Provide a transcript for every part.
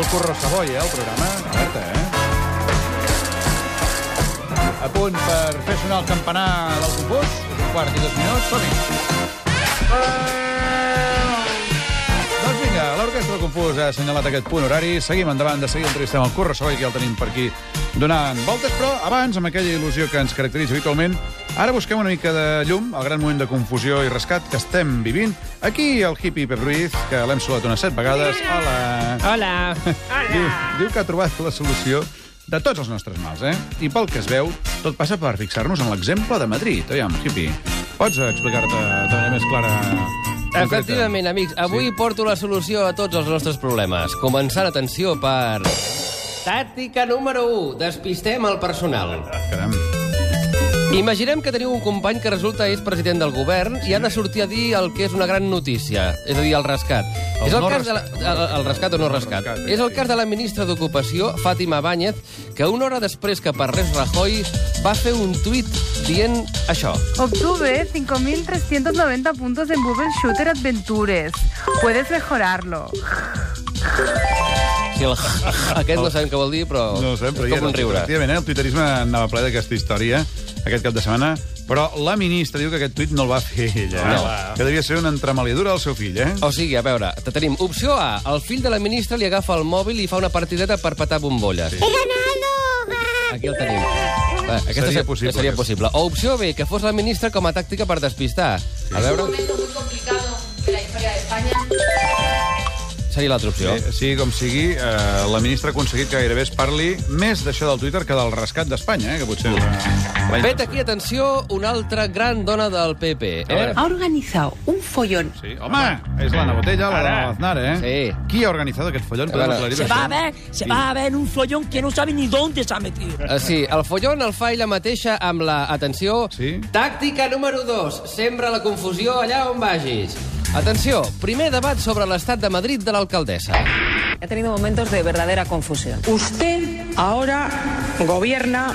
el Curro Savoy, eh, el programa. Alerta, eh? A punt per fer sonar el campanar del compús. És un quart i dos minuts. Som-hi. Doncs l'Orquestra del Confús ha assenyalat aquest punt horari. Seguim endavant, de seguir entrevistem el Curro Savoy, que ja el tenim per aquí donant voltes, però abans, amb aquella il·lusió que ens caracteritza habitualment, ara busquem una mica de llum al gran moment de confusió i rescat que estem vivint. Aquí el hippie Pep Ruiz, que l'hem saludat unes set vegades. Hola! Hola. Diu, diu que ha trobat la solució de tots els nostres mals, eh? I pel que es veu, tot passa per fixar-nos en l'exemple de Madrid. Aviam, hippie, pots explicar-te de manera més clara... concreta? Efectivament, amics, avui Sí. sí. porto la solució a tots els nostres problemes. Començant, atenció, per... Tàctica número 1. Despistem el personal. Caram. Imaginem que teniu un company que resulta és president del govern i ha de sortir a dir el que és una gran notícia, és a dir, el rescat. El és el, no cas de la, el, el rescat o no rescat. rescat, és el sí. cas de la ministra d'Ocupació, Fàtima Báñez, que una hora després que parlés Rajoy va fer un tuit dient això. Obtuve 5.390 puntos en Google Shooter Adventures. Puedes mejorarlo. Si el, aquest no sabem què vol dir, però No ho sé, però és ja com un riure. Efectivament, eh? el twitterisme anava ple d'aquesta història aquest cap de setmana, però la ministra diu que aquest tuit no el va fer ella, No. eh? que devia ser una entremaliadura al seu fill, eh? O sigui, a veure, te tenim opció A. El fill de la ministra li agafa el mòbil i fa una partideta per petar bombolles. Sí. Aquí el tenim. Va, aquesta Seria se- possible, Seria aquesta. possible. O opció B, que fos la ministra com a tàctica per despistar. A veure, seria l'altra opció. Sí, sigui com sigui, eh, la ministra ha aconseguit que gairebé es parli més d'això del Twitter que del rescat d'Espanya, eh? que potser... Eh, Vet aquí, atenció, una altra gran dona del PP. Eh? ha organizado un follón. Sí, home, és l'Anna Botella, la de l'Aznar, eh? Sí. Qui ha organitzat aquest? Podem aclarir Se va a ver, se va a ver un follón que no sabe ni dónde se ha metido. Eh, Sí, el follon el fa ella mateixa amb la, atenció, Sí. tàctica número 2, sembra la confusió allà on vagis. Atenció, primer debat sobre l'estat de Madrid de l'alcaldessa. Ha tenido momentos de verdadera confusión. Usted ahora gobierna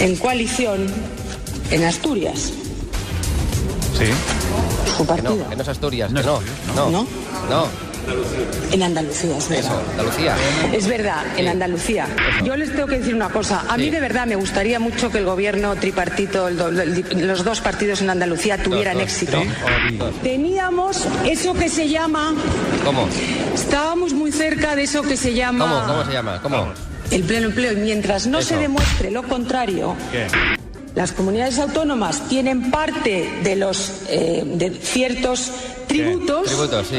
en coalición en Asturias, Sí. su Que partido. no, que no és Astúries, No que no. Astúries, No, no. En Andalucía, es eso, verdad. Andalucía. Es verdad, en. Andalucía. Yo les tengo que decir una cosa. A mí de verdad me gustaría mucho que el gobierno tripartito, el do- el- los dos partidos en Andalucía tuvieran dos, éxito. Dos. Teníamos eso que se llama, ¿Cómo? estábamos muy cerca de eso que se llama ¿Cómo? ¿Cómo se llama? ¿Cómo? el pleno empleo. Y mientras no Eso. se demuestre lo contrario, Què? Las comunidades autónomas tienen parte de los eh, de ciertos tributos, Tributos, sí.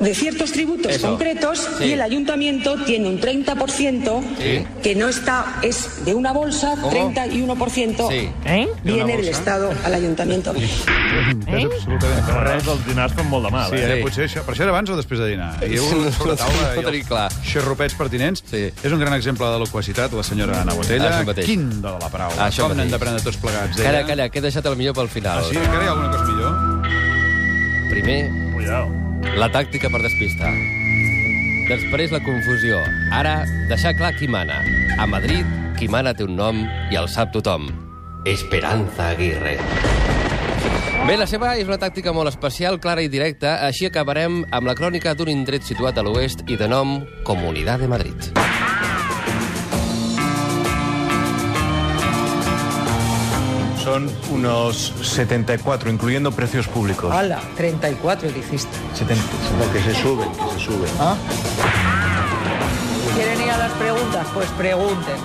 De ciertos tributos Eso. concretos Sí. y el ayuntamiento tiene un 30% Sí. que no está es de una bolsa, ¿Cómo? 31% Sí. ¿Eh? viene del Estado al ayuntamiento. És absolutament Res, els dinars fan molt de mal, Sí, eh? eh? potser això, per això era abans o després de dinar. I Sí, un sobre taula no i els clar. xerrupets pertinents. Sí. És un gran exemple de loquacitat, la senyora Anna Botella. Quin de la paraula. Això Com n'hem d'aprendre tots plegats. Calla, calla, que he deixat el millor pel final. Ah, sí? Encara hi ha alguna cosa millor? Primer, Cuidao. La tàctica per despistar. Després, la confusió. Ara, deixar clar qui mana. A Madrid, qui mana té un nom i el sap tothom. Esperanza Aguirre. Bé, la seva és una tàctica molt especial, clara i directa. Així acabarem amb la crònica d'un indret situat a l'oest i de nom Comunitat de Madrid. Son unos 74, incluyendo precios públicos. Hola, 34 dijiste. 70. que se suben, que se suben. ¿Quieren ir a las preguntas? Pues pregunten.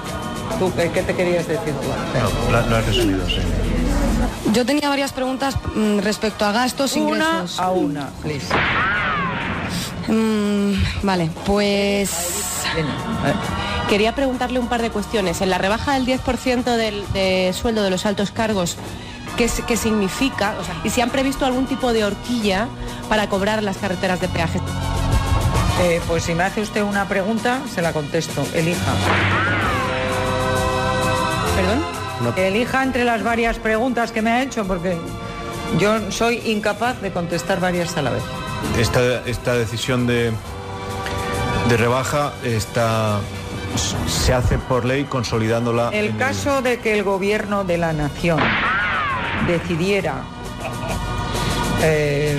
¿Tú qué, qué te querías decir? No, lo, lo has resumido, sí. Yo tenía varias preguntas mm, respecto a gastos, Una ingresos. a una, please. Mm, vale, pues eh, Quería preguntarle un par de cuestiones. En la rebaja del 10% del de sueldo de los altos cargos, ¿qué, significa? O sea, y si han previsto algún tipo de horquilla para cobrar las carreteras de peaje. eh, pues si me hace usted una pregunta, se la contesto. Elija. ¿Perdón? Elija entre las varias preguntas que me ha hecho, porque yo soy incapaz de contestar varias a la vez. Esta, esta decisión de, de rebaja está, se hace por ley consolidándola. en El caso de que el gobierno de la nación decidiera eh,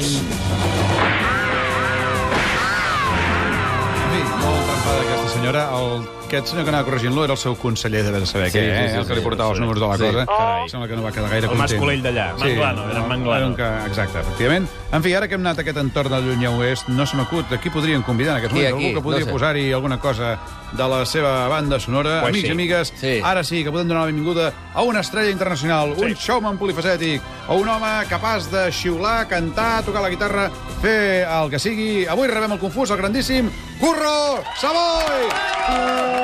Sí, molt senyora, el, aquest senyor que anava corregint-lo era el seu conseller, de saber Sí, què, sí, eh? sí, el que sí, li portava sí. els números de la Sí, cosa. carai. Sembla que no va quedar gaire El content. masculell d'allà, Manglano, era Manglano. Era un que, exacte, efectivament. En fi, ara que hem anat a aquest entorn del llunyà oest, no se m'acut de qui podrien convidar en aquest moment. aquí? Algú que podria No sé. posar-hi alguna cosa de la seva banda sonora. Pues Amics sí. i amigues, Sí. ara sí que podem donar la benvinguda a una estrella internacional, un showman polifacètic, o un home capaç de xiular, cantar, tocar la guitarra, fer el que sigui. Avui rebem el confús, el grandíssim Curro Savoy!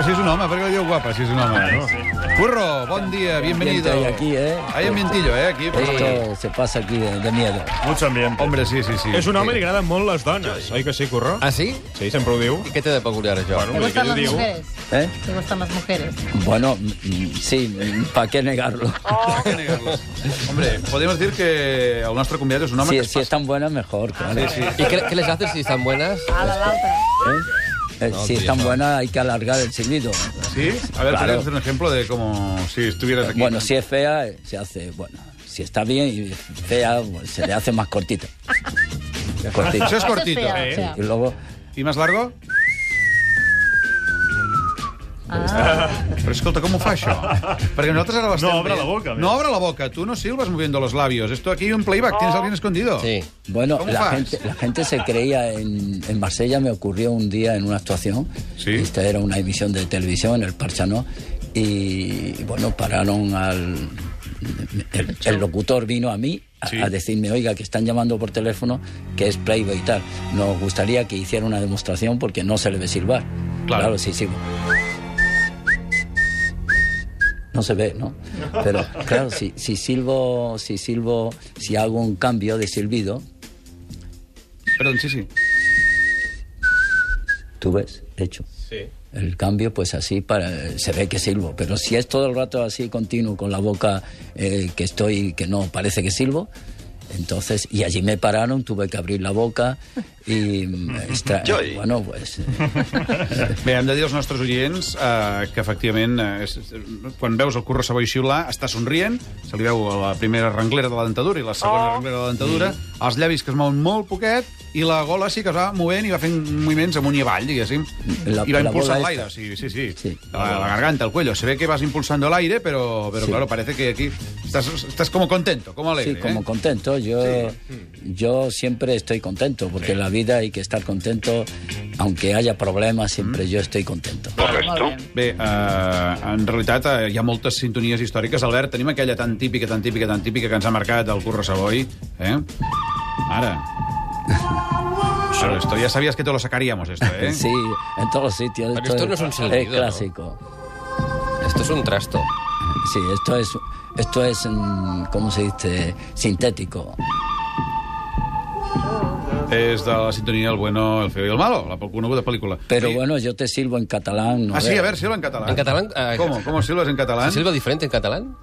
Pues si és un home, per què li diu guapa, si és un home? Curro, bon dia, bienvenido. Hay aquí, ¿eh? Hay ambientillo, ¿eh? Aquí. por. Esto se pasa aquí de, de miedo. Mucho ambiente. Hombre, sí, sí, sí. És un home i li agraden molt les dones, oi que sí, Corró? Ah, sí? Sí, sempre ho diu. I què té de peculiar, això? Bueno, ¿Te vull dir que gustan ell las diu... mujeres? ¿Eh? ¿Te gustan las mujeres? Bueno, mm, sí, ¿para qué negarlo? ¿Por qué negarlo? Hombre, podemos decir que el nostre convidat és un home Si, que es si están buenas, mejor, claro. Sí, sí. ¿Y qué, qué les haces si están buenas? A la, la otra. ¿Eh? Eh, No, si tío, están no. buenas, hay que alargar el silbido. ¿Sí? A ver, Claro. hacer un ejemplo de como si estuvieras aquí. Bueno, si es fea, eh, se hace, bueno, si está bien y fea, pues, se le hace más és Eso es cortito. fea, Eh? fea. Y luego, I més largo? Ah, Però escolta, com ho fa això? Perquè nosaltres ara l'estem No obre la boca, No obre la boca. Tu no silbas moviendo los labios. Esto aquí hay un playback. Tienes alguien escondido. Sí. bueno, ¿Cómo la fas? gente, la gente se creía en, en Marsella, me ocurrió un día en una actuación. Sí. Esta era una emisión de televisión, el Parchano, y bueno, pararon al. El, el locutor vino a mí a, Sí. a decirme, oiga, que están llamando por teléfono, que es Playboy y tal. Nos gustaría que hiciera una demostración porque no se le ve silbar. Claro. Claro, sí, silbo. No se ve, ¿no? Pero claro, si, si silbo, si silbo, si hago un cambio de silbido, Perdón, sí, sí. tú ves, hecho. Sí. El cambio, pues así para, se ve que silbo. Pero si es todo el rato así continuo con la boca eh, que estoy, que no parece que silbo, entonces, y allí me pararon, tuve que abrir la boca y mm, extra- bueno, pues eh, Bé, hem de dir als nostres oients eh, que, efectivament, eh, quan veus el Curro Savoy xiular, està somrient, se li veu la primera renglera de la dentadura i la segona oh. renglera de la dentadura, els llavis que es mouen molt poquet, i la gola sí que es va movent i va fent moviments amunt i avall, diguéssim, La- i va impulsant bola l'aire, sí, sí, sí. Sí. La, la garganta, el cuello. Se ve que vas impulsando el aire, pero, pero Sí. claro, parece que aquí estás, estás como contento, como alegre. sí, como ¿eh? contento. Yo, yo siempre estoy contento, porque en la vida hay que estar contento, aunque haya problemas, siempre yo estoy contento. Bé, eh, en realitat eh, hi ha moltes sintonies històriques. Albert, tenim aquella tan típica, tan típica, tan típica que ens ha marcat el Curro Savoy. Eh? Ara. Pero esto ya sabías que te lo sacaríamos, esto, ¿eh? Sí, en todos los sitios. Pero esto no es un silbido, Es ¿no? clásico. Esto es un trasto. Sí, esto es, esto es, mm, ¿cómo se dice? Sintético. És de la sintonia El bueno, el feo i el malo, la coneguda pel·lícula. Pero Sí. bueno, yo te silbo en catalán. No Ah, sí, a ver, silba en catalán. ¿En catalán? Eh, ¿Cómo? ¿Cómo silbas en catalán? ¿Se silba diferente en catalán?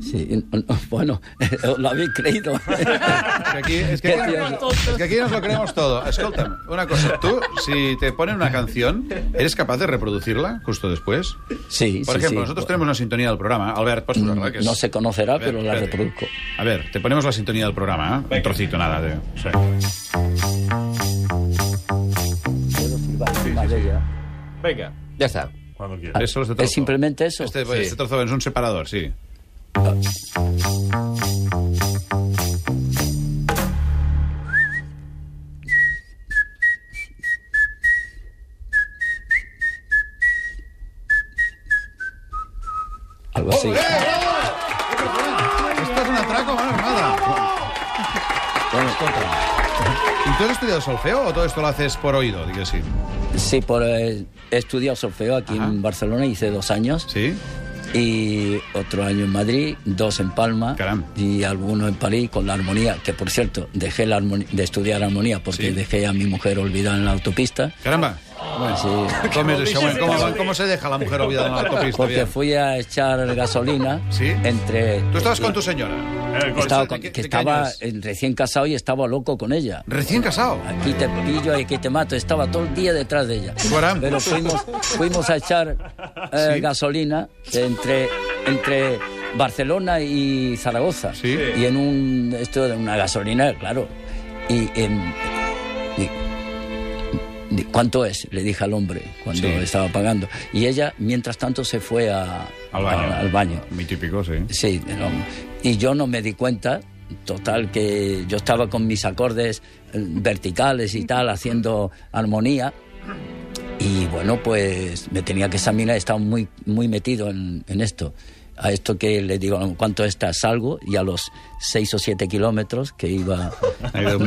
Sí, no, no, bueno, lo habéis creído. Es que aquí, es que aquí, es que aquí nos lo creemos todo. Escúchame, una cosa. Tú, si te ponen una canción, ¿eres capaz de reproducirla justo después? Sí, Por sí, ejemplo, sí. nosotros tenemos una sintonía del programa. Albert, ¿puedes posarla? Que es- No se conocerá, ver, pero la espérate. reproduzco. A ver, te ponemos la sintonía del programa, ¿eh? Un trocito, nada. De... Sí. Venga, Ya está. cuando quieras. Es simplemente eso. Este, Sí. este trozo es un separador, sí. Algo así. Esto es un atraco mano armada. Bueno, ¿Y tú has estudiado solfeo o todo esto lo haces por oído? Digue sí. sí, por, eh, he estudiado solfeo aquí Ajá. en Barcelona, hice dos años. ¿Sí? Y otro año en Madrid, dos en Palma y algunos en París con la armonía, que por cierto, dejé la de estudiar armonía porque Sí. dejé a mi mujer olvidada en la autopista. Caramba. Sí, ¿Cómo? ¿Cómo, cómo se deja la mujer olvidada en la autopista? porque fui a echar gasolina Sí. entre... Tú estabas con tu señora. Eh, con- Estaba ¿De con- qué- que estaba recién casado y estaba loco con ella. Recién casado. Aquí te pillo y aquí te mato. Estaba todo el día detrás de ella. Pero fuimos, fuimos a echar eh, Sí. gasolina entre, entre Barcelona y Zaragoza. Sí. Y en un, esto de una gasolina, claro. Y, ¿cuánto es? Le dije al hombre cuando Sí. estaba pagando. Y ella, mientras tanto, se fue a- Al baño. a- al baño. Mi típico, sí. Sí, no, y yo no me di cuenta, total, que yo estaba con mis acordes eh, verticales y tal, haciendo armonía. Y bueno, pues me tenía que examinar, estaba muy, muy metido en, en esto. A esto que le digo, ¿cuánto está? Salgo y a los seis o siete kilómetros que iba,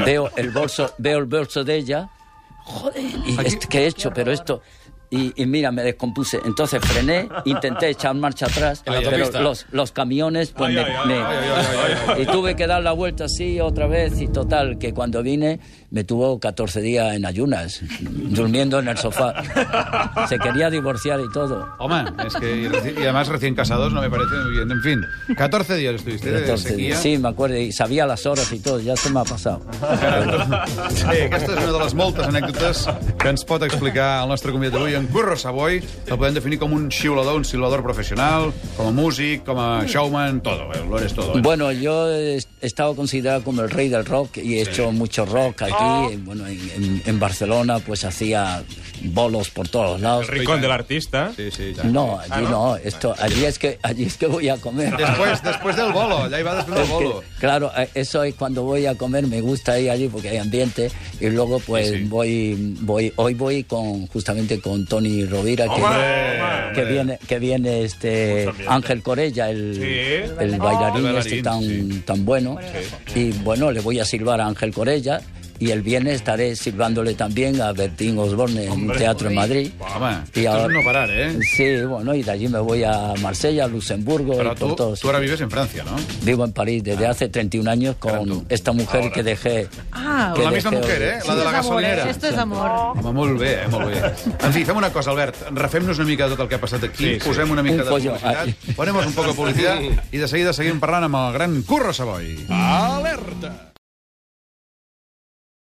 veo el bolso, veo el bolso de ella, joder, ¿y esto qué he hecho? Pero esto... Y, y mira, me descompuse. Entonces frené, intenté echar marcha atrás, pero los, los camiones, pues Ay, me, y tuve que dar la vuelta así otra vez y total, que cuando vine me tuvo 14 días en ayunas, durmiendo en el sofá. Se quería divorciar y todo. Home, es que y, reci- y además recién casados no me parece muy bien. En fin, 14 días estuviste de 14 sequía. días. Sí, me acuerdo, y sabía las horas y todo, ya se me ha pasado. Sí, aquesta és una de les moltes anècdotes que ens pot explicar el nostre convidat d'avui, en Curro Savoy. El podem definir com un xiulador, un silbador professional, com a músic, com a showman, todo. Lo eres todo. eh? Bueno, yo he estado considerado como el rey del rock y he hecho mucho rock aquí. Bueno, en, en- en Barcelona pues hacía bolos por todos lados. El rincón del artista. Sí, sí, No, allí no, esto, allí es que allí es que voy a comer. Después, después del bolo, allà hi va després del Es que, bolo. claro, eh, eso es cuando voy a comer, me gusta ir allí porque hay ambiente y luego pues Sí, sí. voy voy hoy voy con justamente con Tony Rovira que, Hombre, que viene que viene este. Ángel Corella el, Sí. el bailarín, El este tan sí. tan bueno y bueno le voy a silbar a Ángel Corella y el viernes estaré silbándole también a Bertín Osborne en un teatro en Madrid. Y ahora- no parar, eh? Sí, bueno, y de allí me voy a Marsella, Luxemburgo Però y por tu, todos. tu ara vives en Francia, no? Vivo en París desde hace 31 años con tú. esta mujer que dejé. Ah, que la misma dejé- mujer, eh? La de la gasolinera. eh? Esto es amor. Home, molt bé, eh? molt bé. En fi, fem una cosa, Albert. Refem-nos una mica de tot el que ha passat aquí. Sí, sí. Posem una mica Un de folló. publicitat. Ponemos un poc de publicitat i de seguida seguim parlant amb el gran Curro Savoy. Alerta!